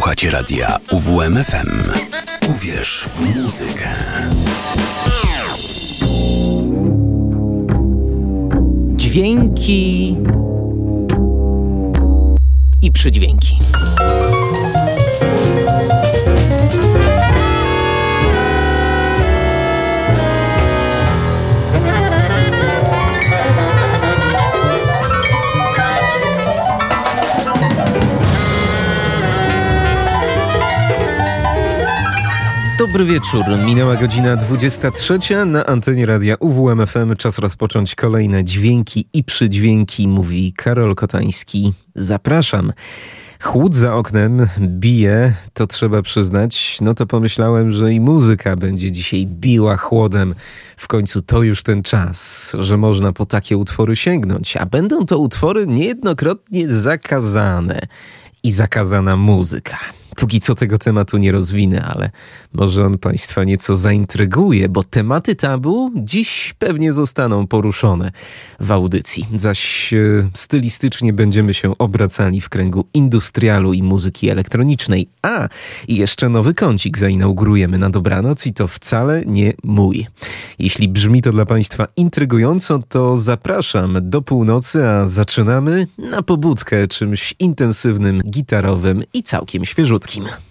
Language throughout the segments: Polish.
Słuchacie radia UWMFM. Uwierz w muzykę. Dźwięki i przydźwięki. Dobry wieczór. Minęła godzina 23 na antenie radia UWMFM. Czas rozpocząć kolejne dźwięki i przydźwięki, mówi Karol Kotański. Zapraszam. Chłód za oknem bije, to trzeba przyznać. No to pomyślałem, że i muzyka będzie dzisiaj biła chłodem. W końcu to już ten czas, że można po takie utwory sięgnąć, a będą to utwory niejednokrotnie zakazane i zakazana muzyka. Póki co tego tematu nie rozwinę, ale może on Państwa nieco zaintryguje, bo tematy tabu dziś pewnie zostaną poruszone w audycji, zaś e, stylistycznie będziemy się obracali w kręgu industrialu i muzyki elektronicznej. A, i jeszcze nowy kącik zainaugurujemy na dobranoc i to wcale nie mój. Jeśli brzmi to dla Państwa intrygująco, to zapraszam do północy, a zaczynamy na pobudkę czymś intensywnym, gitarowym i całkiem świeżutkim. No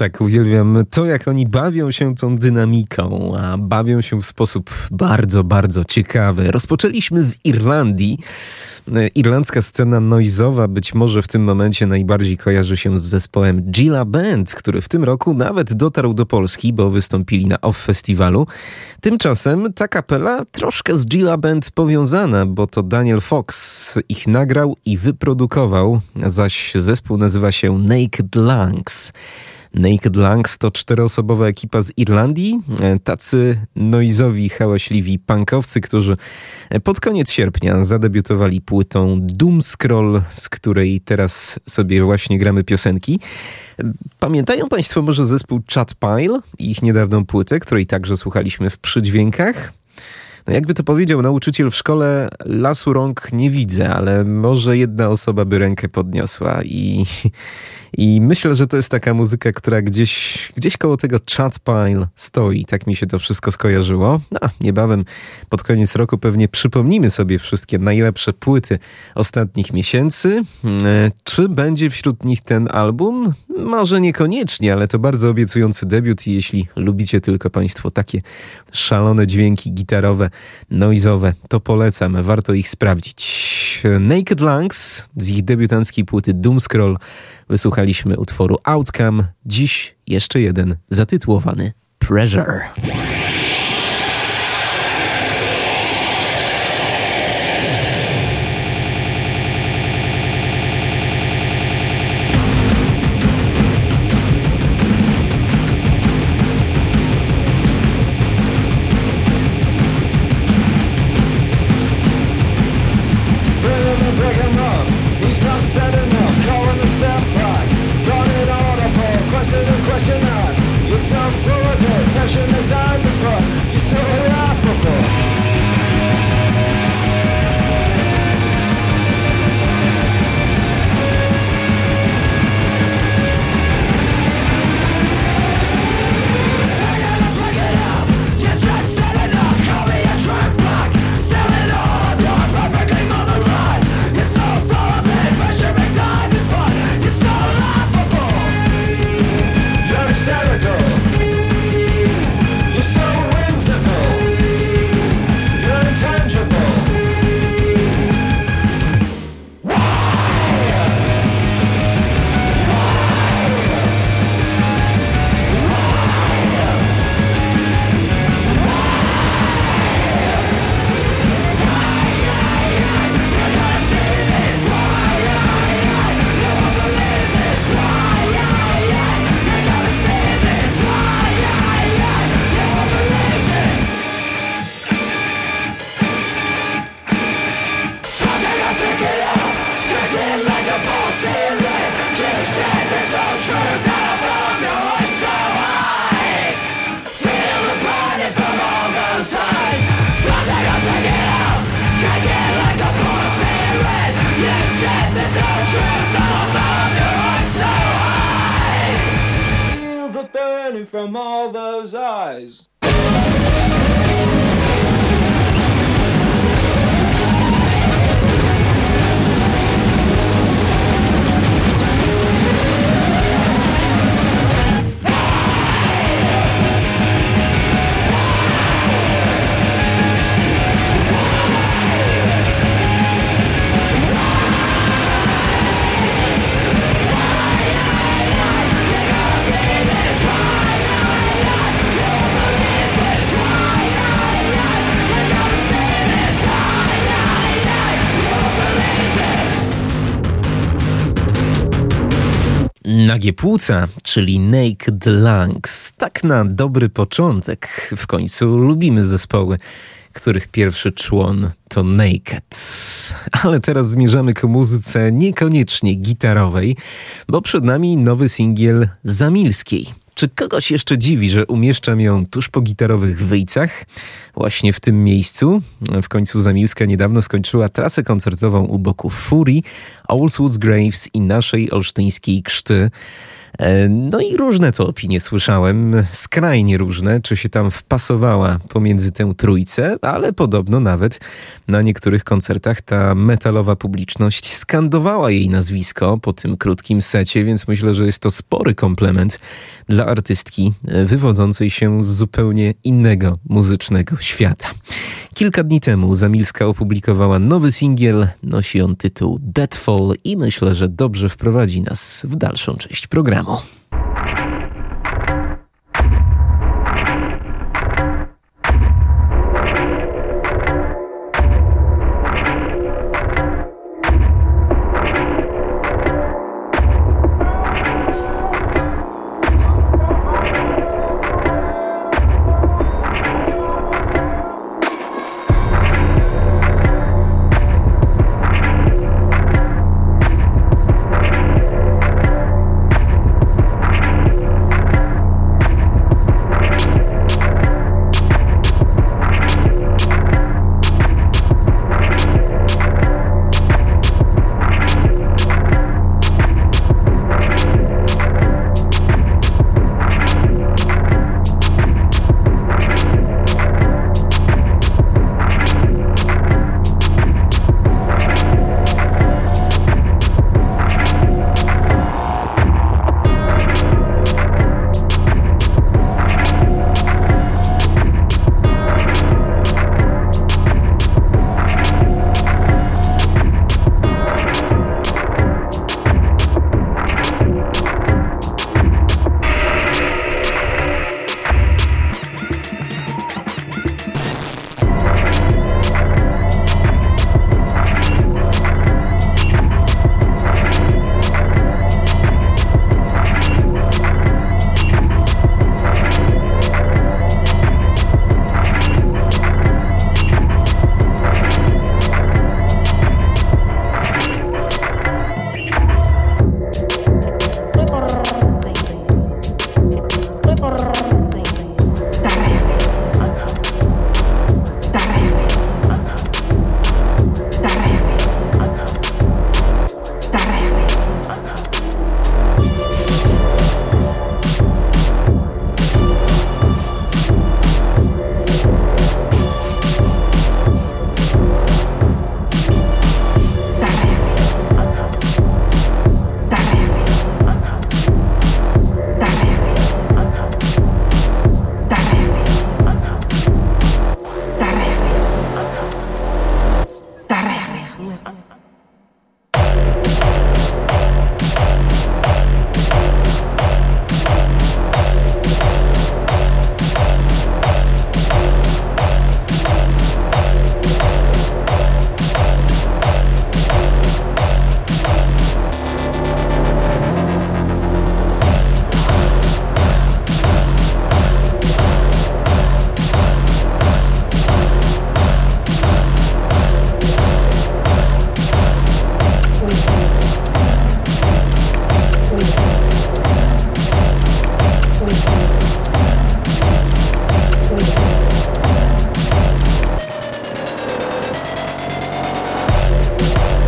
tak, uwielbiam to, jak oni bawią się tą dynamiką, a bawią się w sposób bardzo, bardzo ciekawy. Rozpoczęliśmy w Irlandii. E, Irlandzka scena noizowa być może w tym momencie najbardziej kojarzy się z zespołem Gila Band, który w tym roku nawet dotarł do Polski, bo wystąpili na OFF Festiwalu. Tymczasem ta kapela troszkę z Gila Band powiązana, bo to Daniel Fox ich nagrał i wyprodukował, zaś zespół nazywa się Naked Lungs. Naked Lungs to czteroosobowa ekipa z Irlandii, e, tacy noizowi, hałaśliwi punkowcy, którzy pod koniec sierpnia zadebiutowali płytą Doom Scroll, z której teraz sobie właśnie gramy piosenki. Pamiętają Państwo może zespół Chat Pile i ich niedawną płytę, której także słuchaliśmy w przydźwiękach? No jakby to powiedział nauczyciel w szkole, lasu rąk nie widzę, ale może jedna osoba by rękę podniosła i, i myślę, że to jest taka muzyka, która gdzieś, gdzieś koło tego chat pile stoi. Tak mi się to wszystko skojarzyło. No, niebawem pod koniec roku pewnie przypomnimy sobie wszystkie najlepsze płyty ostatnich miesięcy. E, czy będzie wśród nich ten album? Może niekoniecznie, ale to bardzo obiecujący debiut i jeśli lubicie tylko Państwo takie szalone dźwięki gitarowe, noizowe, to polecam, warto ich sprawdzić. Naked Lungs z ich debiutanckiej płyty Doomscroll wysłuchaliśmy utworu Outcome, dziś jeszcze jeden zatytułowany Pressure. Czyli Naked Lungs. Tak na dobry początek. W końcu lubimy zespoły, których pierwszy człon to Naked. Ale teraz zmierzamy ku muzyce niekoniecznie gitarowej, bo przed nami nowy singiel Zamilskiej. Czy kogoś jeszcze dziwi, że umieszczam ją tuż po gitarowych wyjcach? Właśnie w tym miejscu. W końcu Zamilska niedawno skończyła trasę koncertową u boku Fury, Allswoods Graves i naszej olsztyńskiej Krzty. E, no i różne to opinie słyszałem, skrajnie różne, czy się tam wpasowała pomiędzy tę trójcę, ale podobno nawet na niektórych koncertach ta metalowa publiczność skandowała jej nazwisko po tym krótkim secie, więc myślę, że jest to spory komplement dla artystki e, wywodzącej się z zupełnie innego muzycznego świata. Kilka dni temu Zamilska opublikowała nowy singiel, nosi on tytuł Deadfall i myślę, że dobrze wprowadzi nas w dalszą część programu. camel. Show.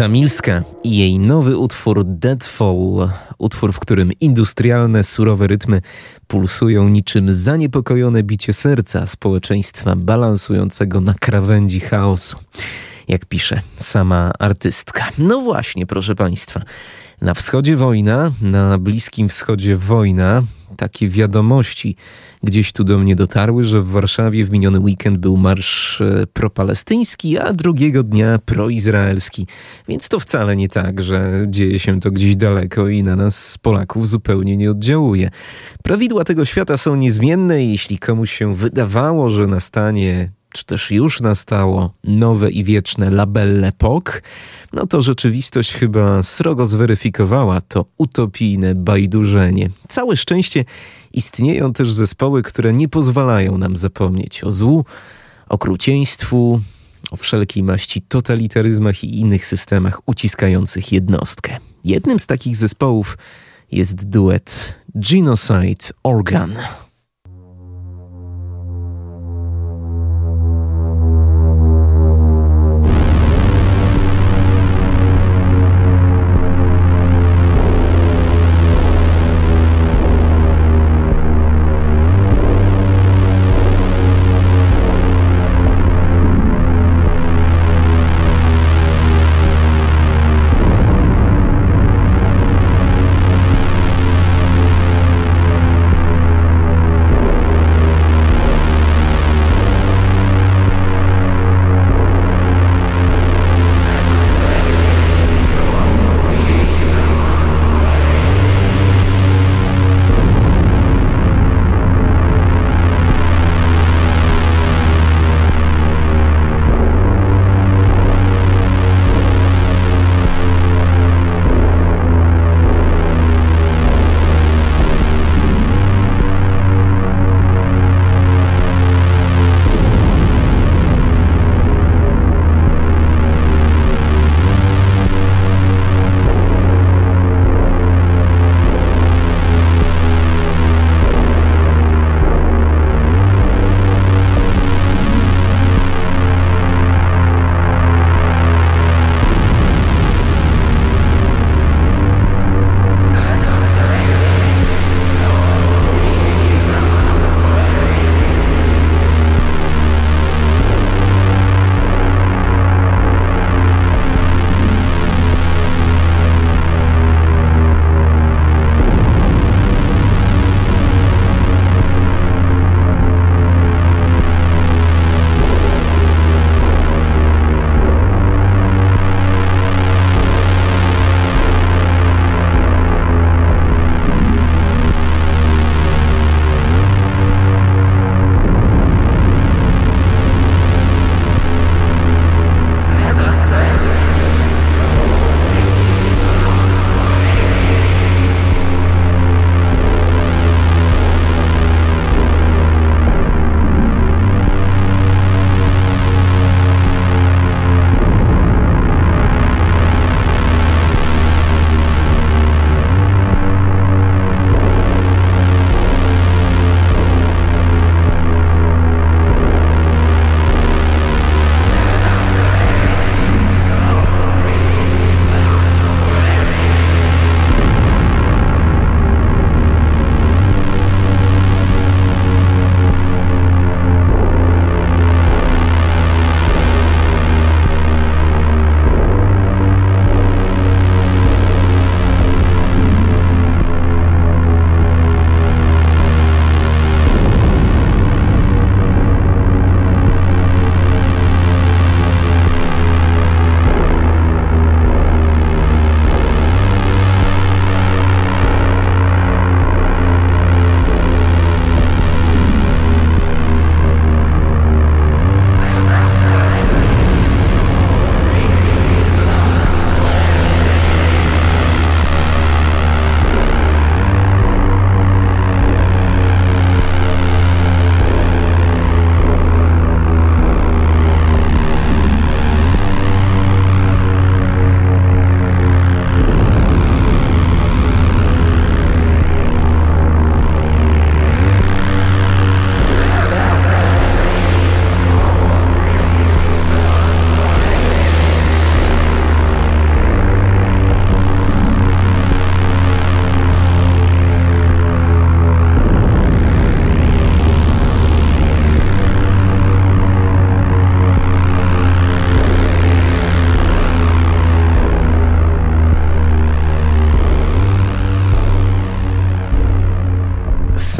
Zamilska i jej nowy utwór Deadfall, utwór, w którym industrialne, surowe rytmy pulsują niczym zaniepokojone bicie serca społeczeństwa balansującego na krawędzi chaosu. Jak pisze sama artystka. No właśnie, proszę Państwa. Na wschodzie wojna, na Bliskim Wschodzie wojna. Takie wiadomości gdzieś tu do mnie dotarły, że w Warszawie w miniony weekend był marsz e, propalestyński, a drugiego dnia proizraelski. Więc to wcale nie tak, że dzieje się to gdzieś daleko i na nas, Polaków, zupełnie nie oddziałuje. Prawidła tego świata są niezmienne i jeśli komuś się wydawało, że nastanie czy też już nastało nowe i wieczne labelle POK, no to rzeczywistość chyba srogo zweryfikowała to utopijne bajdurzenie. Całe szczęście istnieją też zespoły, które nie pozwalają nam zapomnieć o złu, okrucieństwu, o wszelkiej maści totalitaryzmach i innych systemach uciskających jednostkę. Jednym z takich zespołów jest duet Genocide Organ.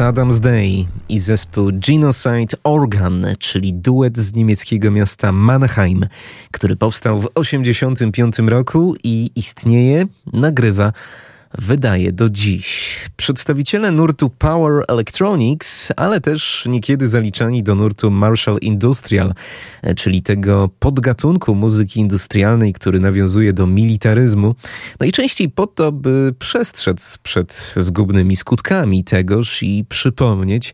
Saddam's Day i zespół Genocide Organ, czyli duet z niemieckiego miasta Mannheim, który powstał w 1985 roku i istnieje, nagrywa wydaje do dziś. Przedstawiciele nurtu Power Electronics, ale też niekiedy zaliczani do nurtu Marshall Industrial, czyli tego podgatunku muzyki industrialnej, który nawiązuje do militaryzmu, najczęściej po to, by przestrzec przed zgubnymi skutkami tegoż i przypomnieć,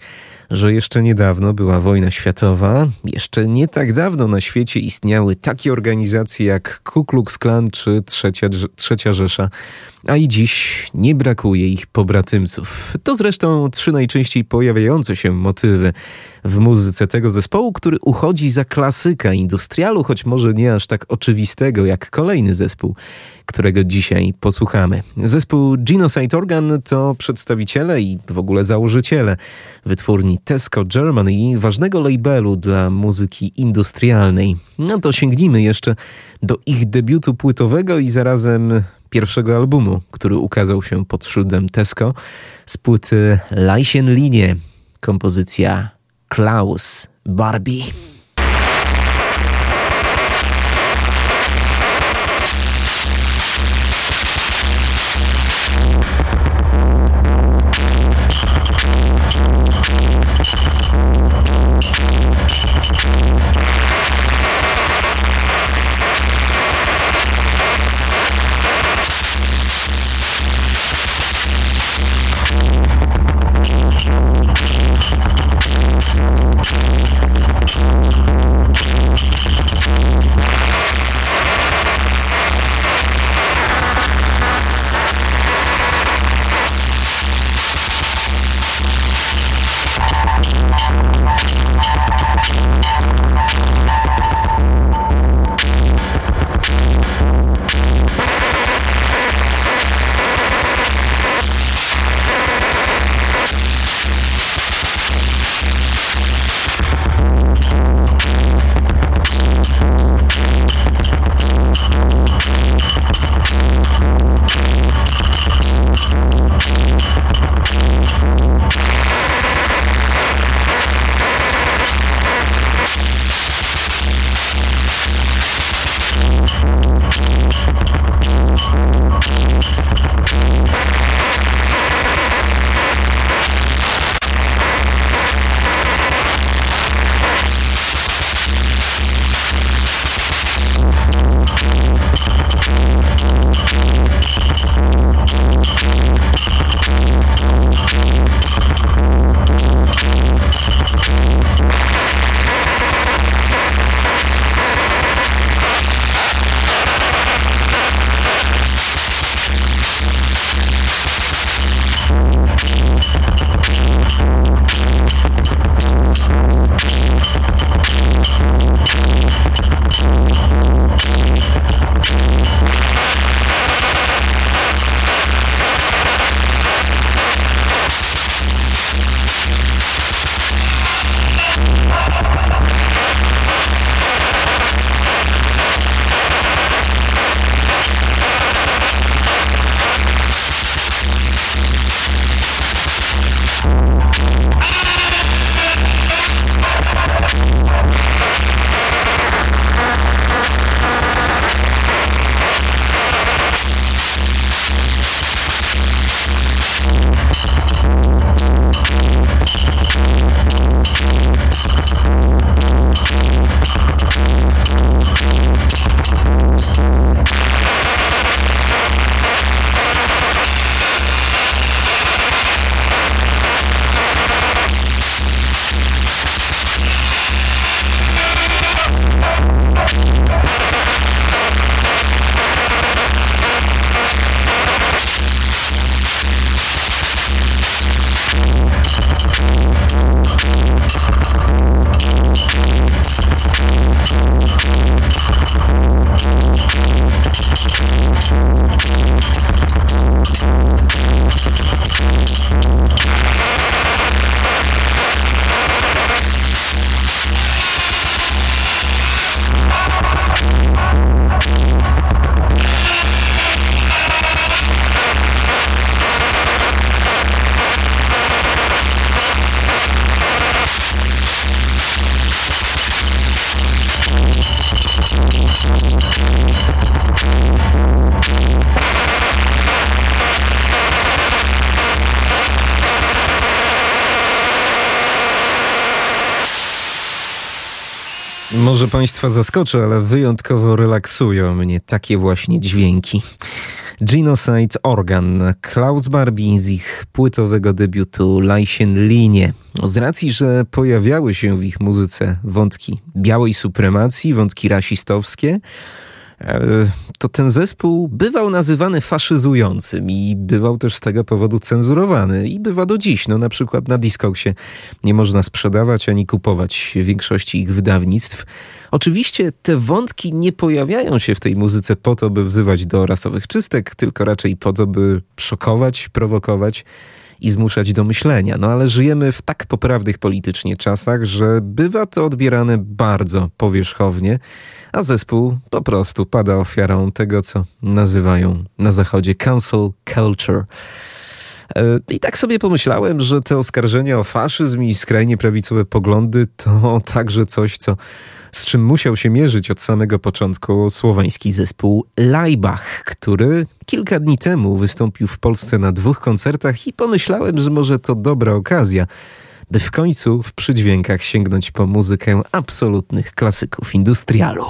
że jeszcze niedawno była wojna światowa, jeszcze nie tak dawno na świecie istniały takie organizacje jak Ku Klux Klan czy Trzecia, Trzecia Rzesza, a i dziś nie brakuje ich pobratymców. To zresztą trzy najczęściej pojawiające się motywy w muzyce tego zespołu, który uchodzi za klasyka industrialu, choć może nie aż tak oczywistego jak kolejny zespół, którego dzisiaj posłuchamy. Zespół Genocide Organ to przedstawiciele i w ogóle założyciele wytwórni Tesco Germany, ważnego labelu dla muzyki industrialnej. No to sięgnijmy jeszcze do ich debiutu płytowego i zarazem pierwszego albumu, który ukazał się pod szyldem Tesco z płyty Linie, kompozycja Klaus Barbie. Może Państwa zaskoczy, ale wyjątkowo relaksują mnie takie właśnie dźwięki. Genocide Organ, Klaus Barbie z ich płytowego debiutu Leichen Linie. Z racji, że pojawiały się w ich muzyce wątki białej supremacji, wątki rasistowskie, to ten zespół bywał nazywany faszyzującym i bywał też z tego powodu cenzurowany i bywa do dziś. No na przykład na Discogsie nie można sprzedawać ani kupować większości ich wydawnictw. Oczywiście te wątki nie pojawiają się w tej muzyce po to, by wzywać do rasowych czystek, tylko raczej po to, by szokować, prowokować i zmuszać do myślenia. No ale żyjemy w tak poprawnych politycznie czasach, że bywa to odbierane bardzo powierzchownie, a zespół po prostu pada ofiarą tego, co nazywają na zachodzie cancel culture. E, I tak sobie pomyślałem, że te oskarżenia o faszyzm i skrajnie prawicowe poglądy to także coś, co z czym musiał się mierzyć od samego początku słowański zespół Laibach, który kilka dni temu wystąpił w Polsce na dwóch koncertach i pomyślałem, że może to dobra okazja, by w końcu w przydźwiękach sięgnąć po muzykę absolutnych klasyków industrialu.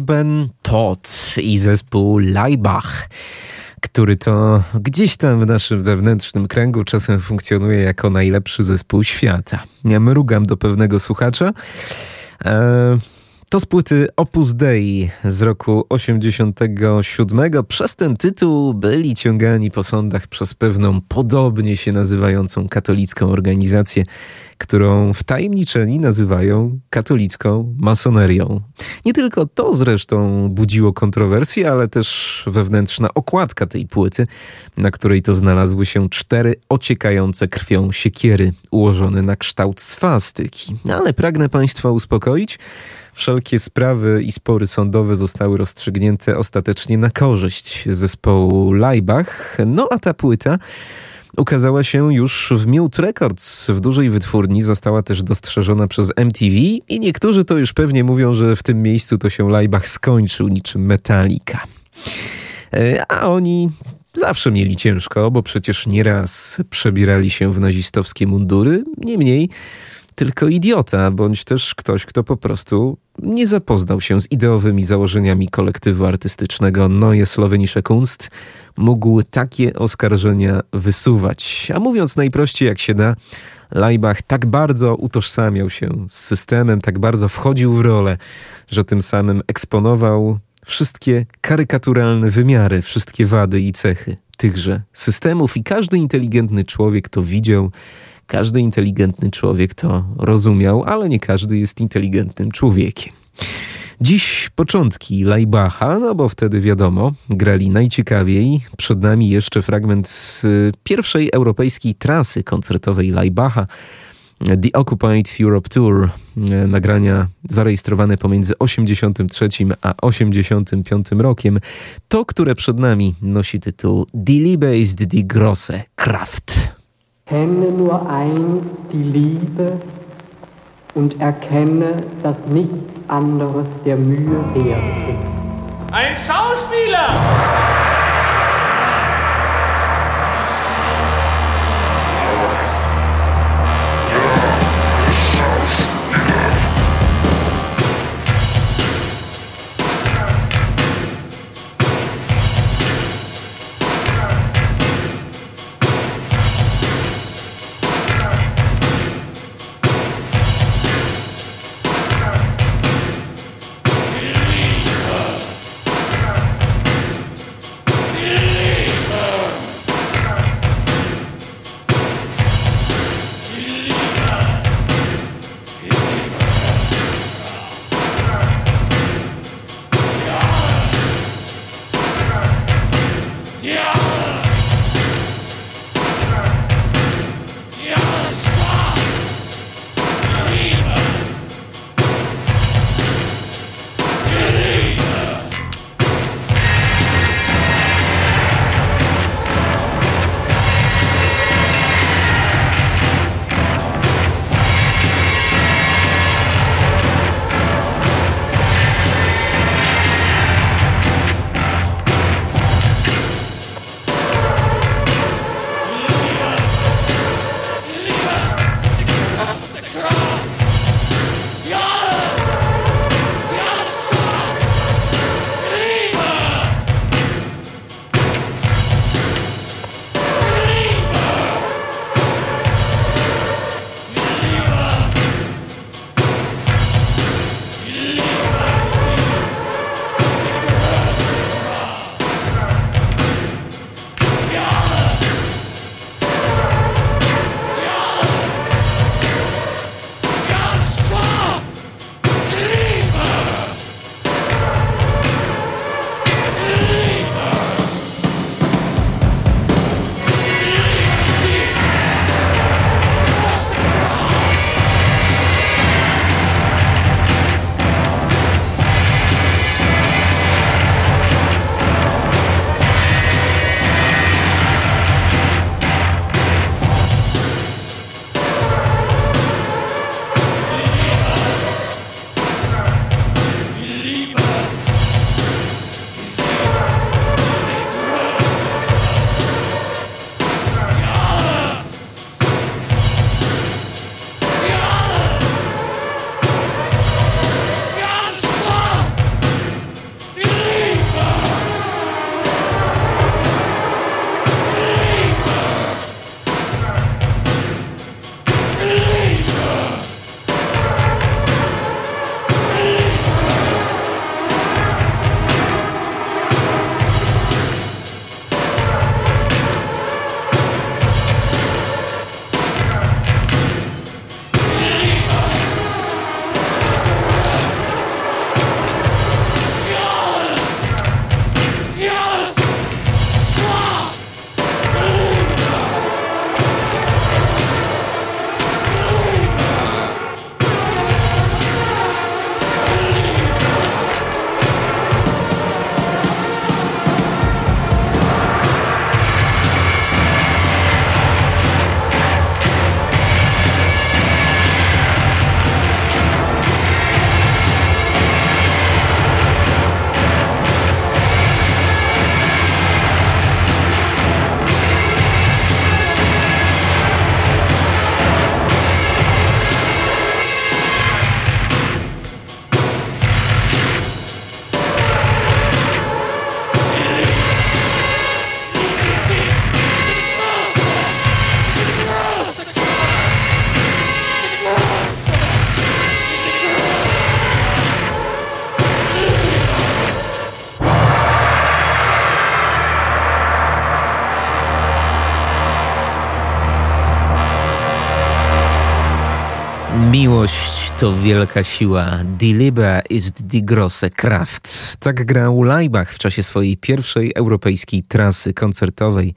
Leben Tod i zespół Leibach który to gdzieś tam w naszym wewnętrznym kręgu czasem funkcjonuje jako najlepszy zespół świata. Ja mrugam do pewnego słuchacza. E, to z płyty Opus Dei z roku 87. Przez ten tytuł byli ciągani po sądach przez pewną podobnie się nazywającą katolicką organizację, którą wtajemniczeni nazywają katolicką masonerią. Nie tylko to zresztą budziło kontrowersje, ale też wewnętrzna okładka tej płyty, na której to znalazły się cztery ociekające krwią siekiery ułożone na kształt swastyki. Ale pragnę Państwa uspokoić. Wszelkie sprawy i spory sądowe zostały rozstrzygnięte ostatecznie na korzyść zespołu Leibach. No a ta płyta ukazała się już w Mute Records w dużej wytwórni, została też dostrzeżona przez MTV i niektórzy to już pewnie mówią, że w tym miejscu to się Leibach skończył niczym Metallica. E, a oni zawsze mieli ciężko, bo przecież nieraz przebierali się w nazistowskie mundury. Niemniej tylko idiota, bądź też ktoś, kto po prostu nie zapoznał się z ideowymi założeniami kolektywu artystycznego Neue Slowenische Kunst, mógł takie oskarżenia wysuwać. A mówiąc najprościej jak się da, Leibach tak bardzo utożsamiał się z systemem, tak bardzo wchodził w rolę, że tym samym eksponował wszystkie karykaturalne wymiary, wszystkie wady i cechy tychże systemów i każdy inteligentny człowiek to widział każdy inteligentny człowiek to rozumiał, ale nie każdy jest inteligentnym człowiekiem. Dziś początki Lajbacha, no bo wtedy wiadomo, grali najciekawiej. Przed nami jeszcze fragment y, pierwszej europejskiej trasy koncertowej Lajbacha. The Occupied Europe Tour, y, nagrania zarejestrowane pomiędzy 83 a 85 rokiem. To, które przed nami nosi tytuł Die Liebe ist die große Kraft. Kenne nur eins, die Liebe, und erkenne, dass nichts anderes der Mühe wert ist. Ein Schauspieler! To wielka siła. Die Liebe ist die große Kraft. Tak grał Leibach w czasie swojej pierwszej europejskiej trasy koncertowej.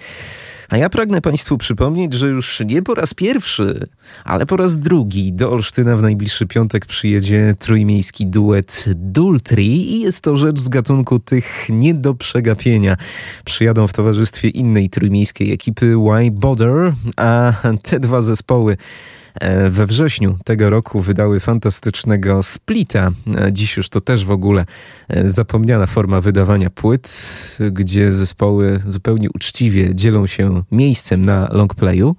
A ja pragnę Państwu przypomnieć, że już nie po raz pierwszy, ale po raz drugi do Olsztyna w najbliższy piątek przyjedzie trójmiejski duet Dultri i jest to rzecz z gatunku tych nie do przegapienia. Przyjadą w towarzystwie innej trójmiejskiej ekipy Why Bother, a te dwa zespoły we wrześniu tego roku wydały fantastycznego splita. E, dziś już to też w ogóle e, zapomniana forma wydawania płyt, gdzie zespoły zupełnie uczciwie dzielą się miejscem na longplayu.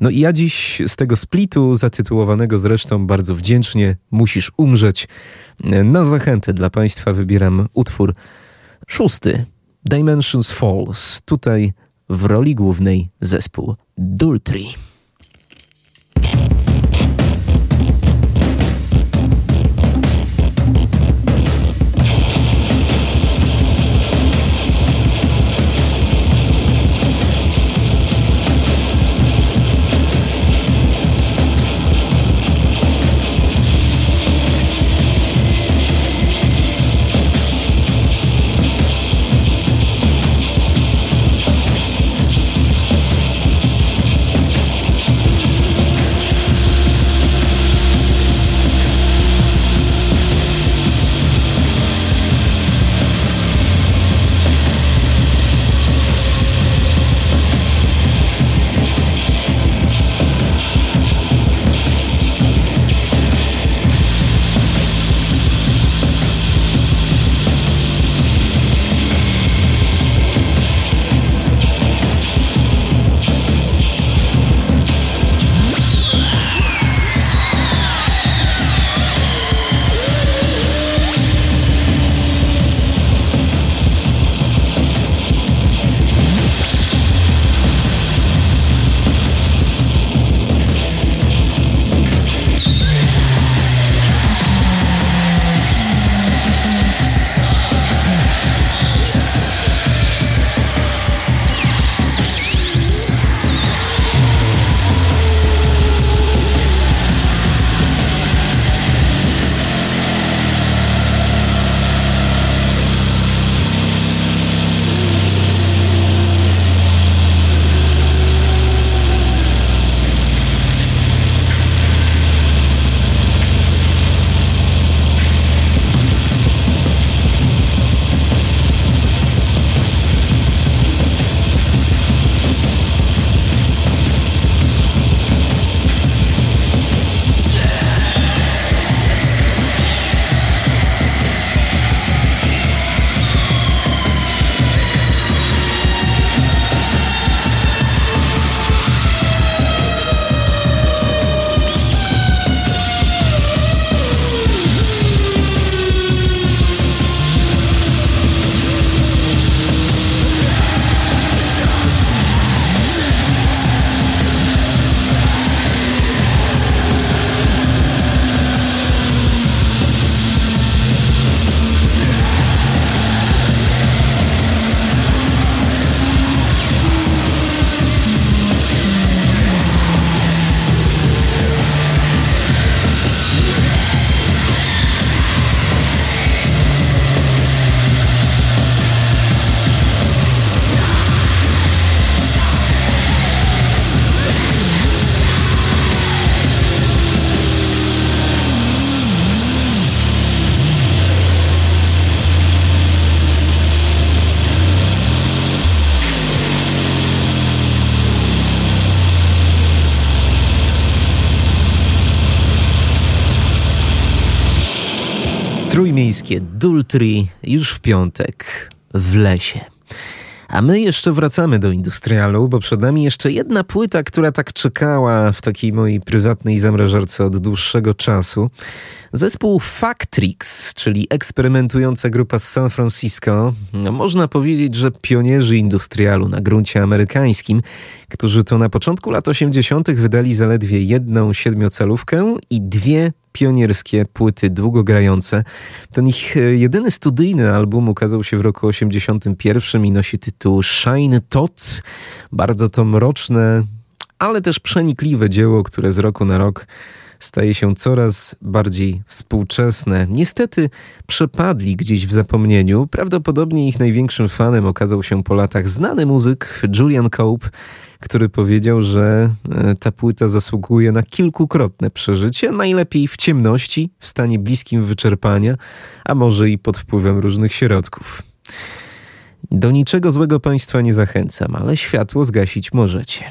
No i ja dziś z tego splitu, zatytułowanego zresztą bardzo wdzięcznie, Musisz umrzeć, na zachętę dla Państwa wybieram utwór szósty, Dimensions Falls. Tutaj w roli głównej zespół Dultri. Dultri już w piątek w lesie. A my jeszcze wracamy do industrialu, bo przed nami jeszcze jedna płyta, która tak czekała w takiej mojej prywatnej zamrażarce od dłuższego czasu. Zespół Factrix, czyli eksperymentująca grupa z San Francisco, no można powiedzieć, że pionierzy industrialu na gruncie amerykańskim, którzy to na początku lat 80. wydali zaledwie jedną siedmiocalówkę i dwie pionierskie płyty długogrające. Ten ich e, jedyny studyjny album ukazał się w roku 81 i nosi tytuł Shine Tot. Bardzo to mroczne, ale też przenikliwe dzieło, które z roku na rok staje się coraz bardziej współczesne. Niestety przepadli gdzieś w zapomnieniu. Prawdopodobnie ich największym fanem okazał się po latach znany muzyk Julian Cope, który powiedział, że e, ta płyta zasługuje na kilkukrotne przeżycie, najlepiej w ciemności, w stanie bliskim wyczerpania, a może i pod wpływem różnych środków. Do niczego złego Państwa nie zachęcam, ale światło zgasić możecie.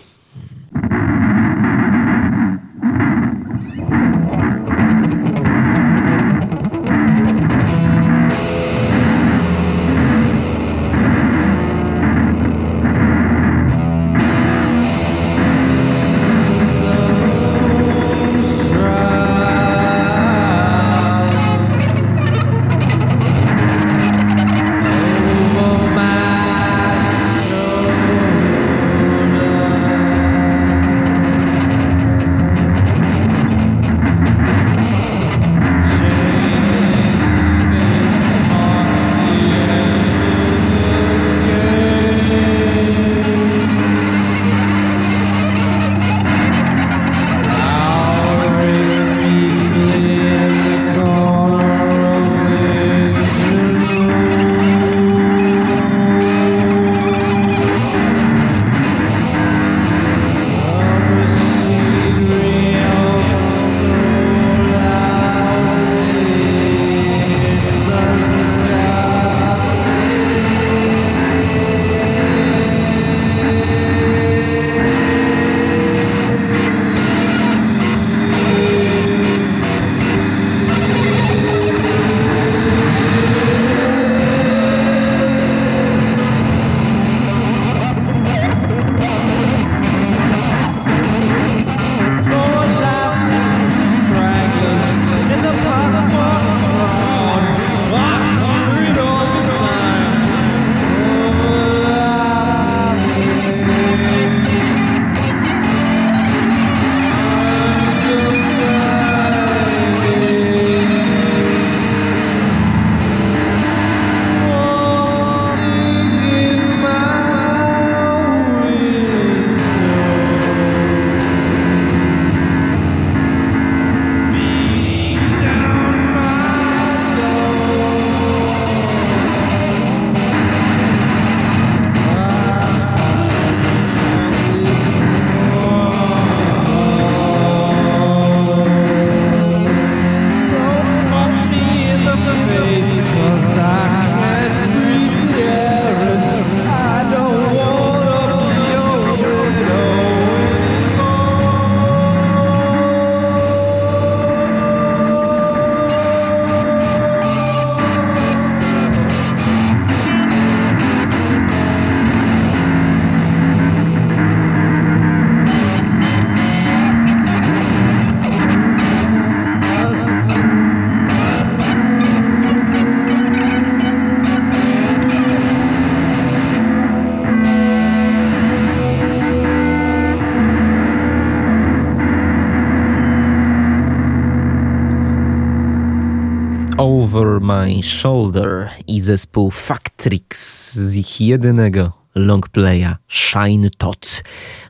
Shoulder i zespół Factrix z ich jedynego longplaya Shine Tot.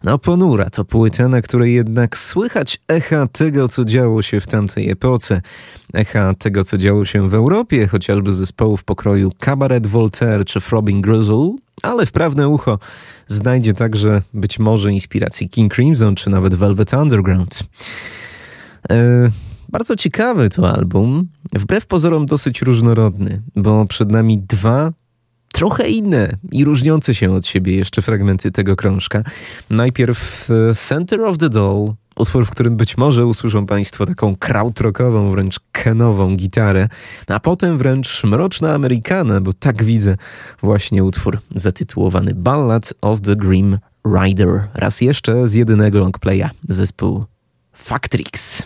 No ponura to płyta, na której jednak słychać echa tego, co działo się w tamtej epoce. Echa tego, co działo się w Europie, chociażby zespołów pokroju Cabaret Voltaire czy Throbbing Grizzle, ale wprawne ucho znajdzie także być może inspiracji King Crimson czy nawet Velvet Underground. E, bardzo ciekawy to album, wbrew pozorom dosyć różnorodny, bo przed nami dwa trochę inne i różniące się od siebie jeszcze fragmenty tego krążka. Najpierw e, Center of the Doll, utwór, w którym być może usłyszą Państwo taką krautrockową, wręcz kenową gitarę, a potem wręcz mroczna Amerykana, bo tak widzę właśnie utwór zatytułowany Ballad of the Grim Rider. Raz jeszcze z jedynego longplaya zespół Factrix.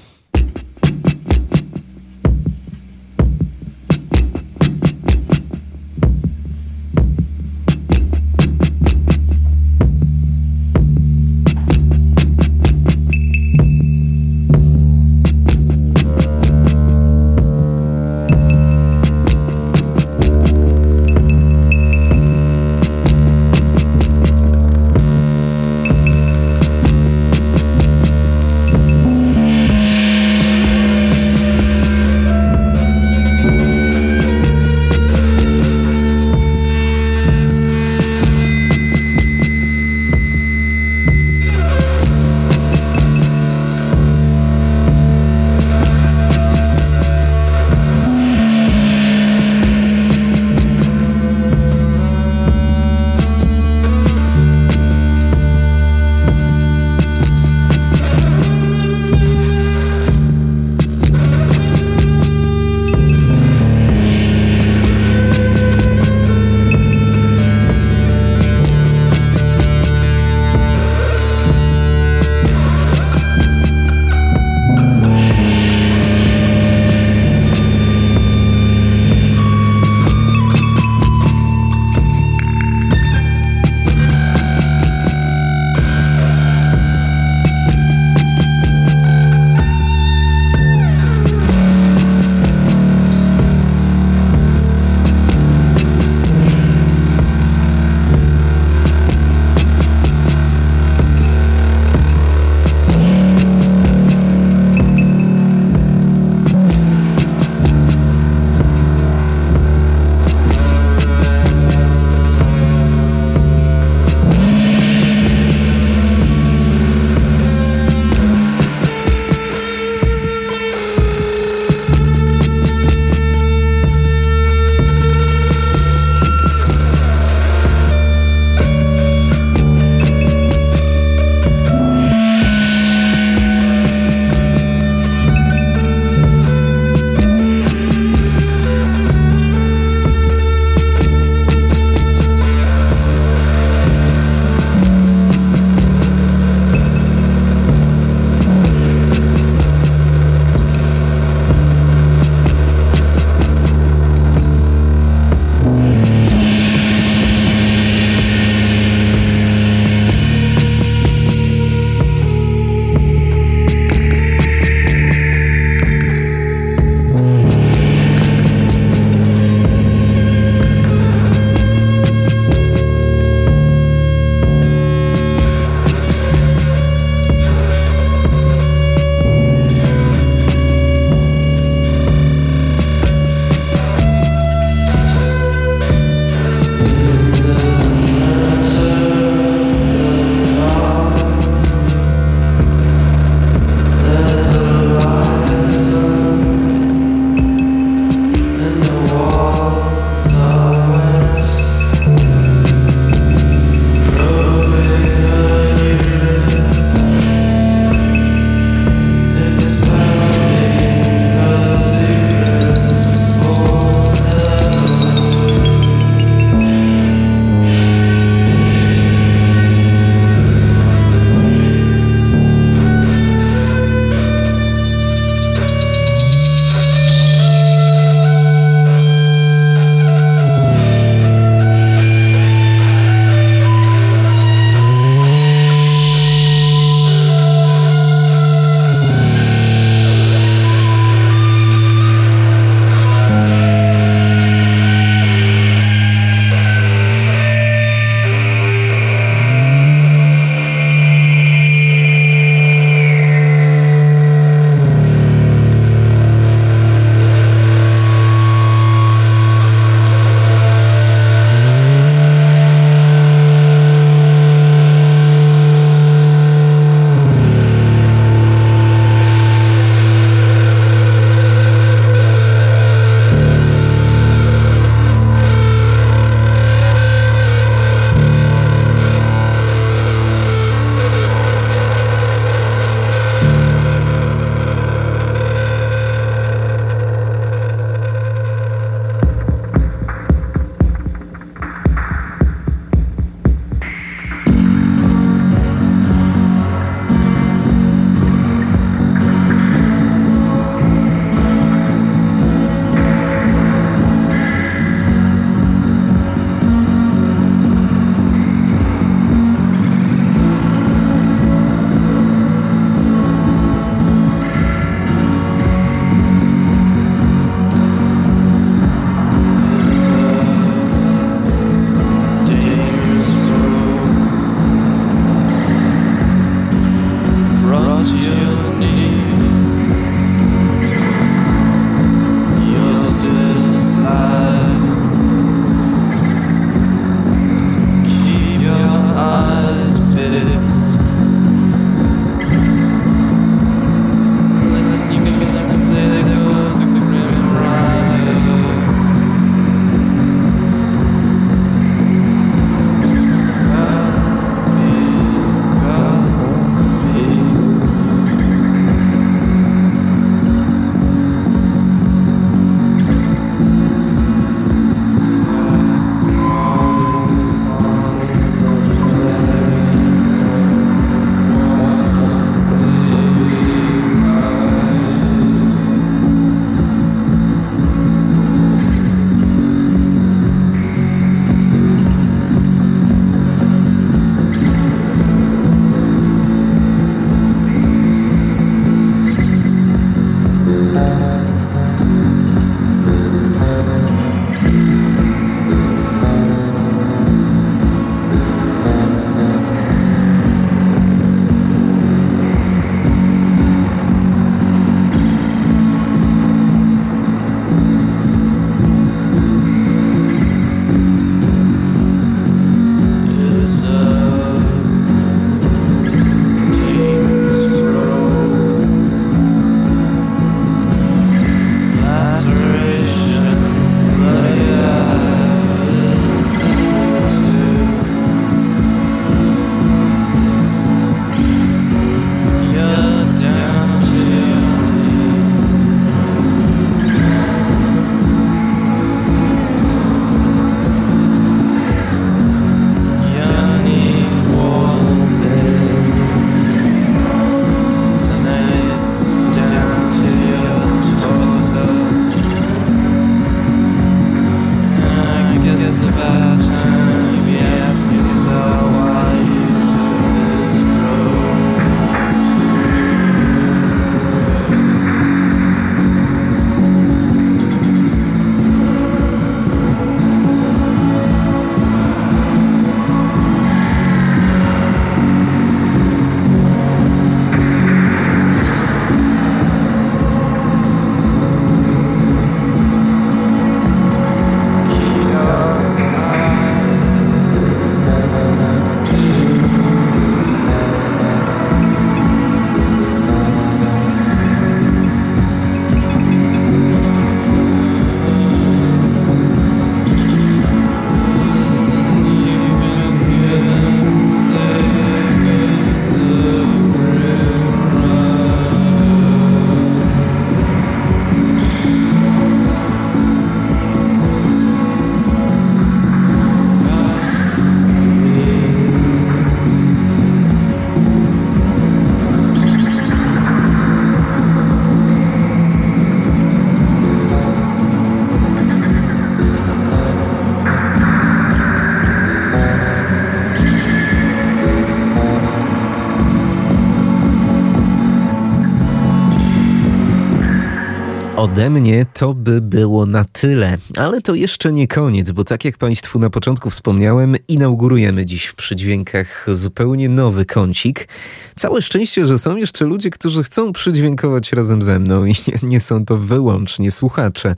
Ode mnie to by było na tyle, ale to jeszcze nie koniec, bo tak jak Państwu na początku wspomniałem, inaugurujemy dziś w przydźwiękach zupełnie nowy kącik. Całe szczęście, że są jeszcze ludzie, którzy chcą przydźwiękować razem ze mną i nie, nie są to wyłącznie słuchacze,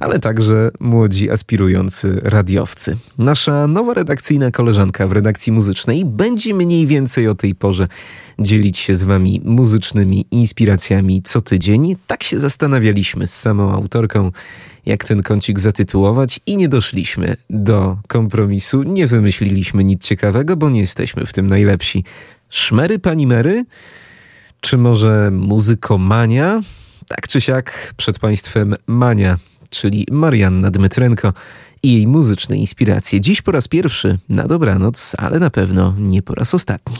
ale także młodzi aspirujący radiowcy. Nasza nowa redakcyjna koleżanka w redakcji muzycznej będzie mniej więcej o tej porze dzielić się z Wami muzycznymi inspiracjami co tydzień. Tak się zastanawialiśmy z samą autorką, jak ten kącik zatytułować, i nie doszliśmy do kompromisu. Nie wymyśliliśmy nic ciekawego, bo nie jesteśmy w tym najlepsi. Szmery pani Mery? Czy może muzykomania? Tak czy siak, przed Państwem Mania, czyli Marianna Dmytrenko i jej muzyczne inspiracje. Dziś po raz pierwszy na dobranoc, ale na pewno nie po raz ostatni.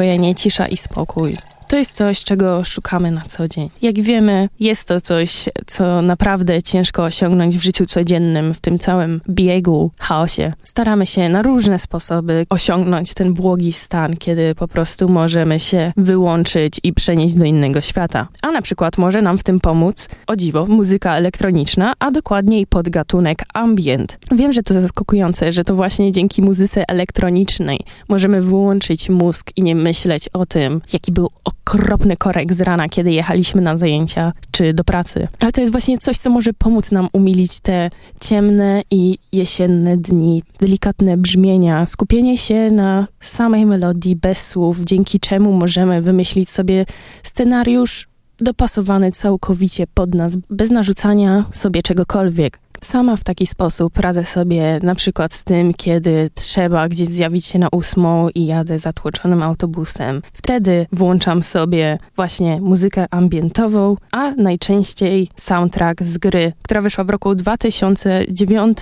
Relaks, ukojenie, cisza i spokój. To jest coś, czego szukamy na co dzień. Jak wiemy, jest to coś, co naprawdę ciężko osiągnąć w życiu codziennym, w tym całym biegu, chaosie. Staramy się na różne sposoby osiągnąć ten błogi stan, kiedy po prostu możemy się wyłączyć i przenieść do innego świata. A na przykład może nam w tym pomóc, o dziwo, muzyka elektroniczna, a dokładniej podgatunek ambient. Wiem, że to zaskakujące, że to właśnie dzięki muzyce elektronicznej możemy wyłączyć mózg i nie myśleć o tym, jaki był okropny korek z rana, kiedy jechaliśmy na zajęcia czy do pracy. Ale to jest właśnie coś, co może pomóc nam umilić te ciemne i jesienne dni, delikatne brzmienia, skupienie się na samej melodii bez słów, dzięki czemu możemy wymyślić sobie scenariusz dopasowany całkowicie pod nas, bez narzucania sobie czegokolwiek. Sama w taki sposób radzę sobie na przykład z tym, kiedy trzeba gdzieś zjawić się na ósmą i jadę zatłoczonym autobusem. Wtedy włączam sobie właśnie muzykę ambientową, a najczęściej soundtrack z gry, która wyszła w roku 2009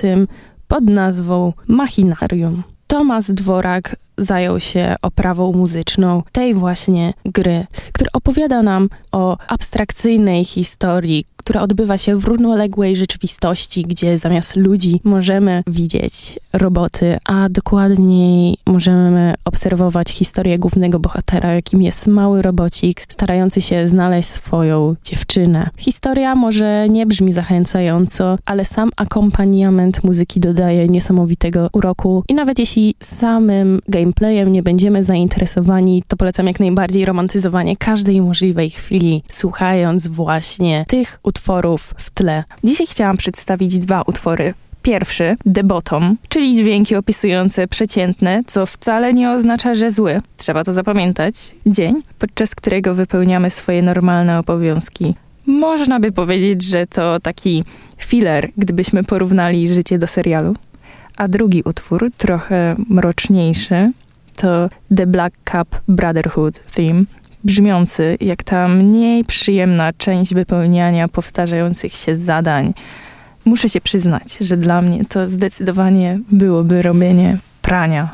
pod nazwą Machinarium. Tomasz Dworak zajął się oprawą muzyczną tej właśnie gry, który opowiada nam o abstrakcyjnej historii, która odbywa się w równoległej rzeczywistości, gdzie zamiast ludzi możemy widzieć roboty, a dokładniej możemy obserwować historię głównego bohatera, jakim jest mały robocik starający się znaleźć swoją dziewczynę. Historia może nie brzmi zachęcająco, ale sam akompaniament muzyki dodaje niesamowitego uroku i nawet jeśli samym gameplayem nie będziemy zainteresowani, to polecam jak najbardziej romantyzowanie każdej możliwej chwili, słuchając właśnie tych utworów w tle. Dzisiaj chciałam przedstawić dwa utwory. Pierwszy, The Bottom, czyli dźwięki opisujące przeciętne, co wcale nie oznacza, że zły. Trzeba to zapamiętać. Dzień, podczas którego wypełniamy swoje normalne obowiązki. Można by powiedzieć, że to taki filler, gdybyśmy porównali życie do serialu. A drugi utwór, trochę mroczniejszy, to The Black Cup Brotherhood Theme, brzmiący jak ta mniej przyjemna część wypełniania powtarzających się zadań. Muszę się przyznać, że dla mnie to zdecydowanie byłoby robienie prania.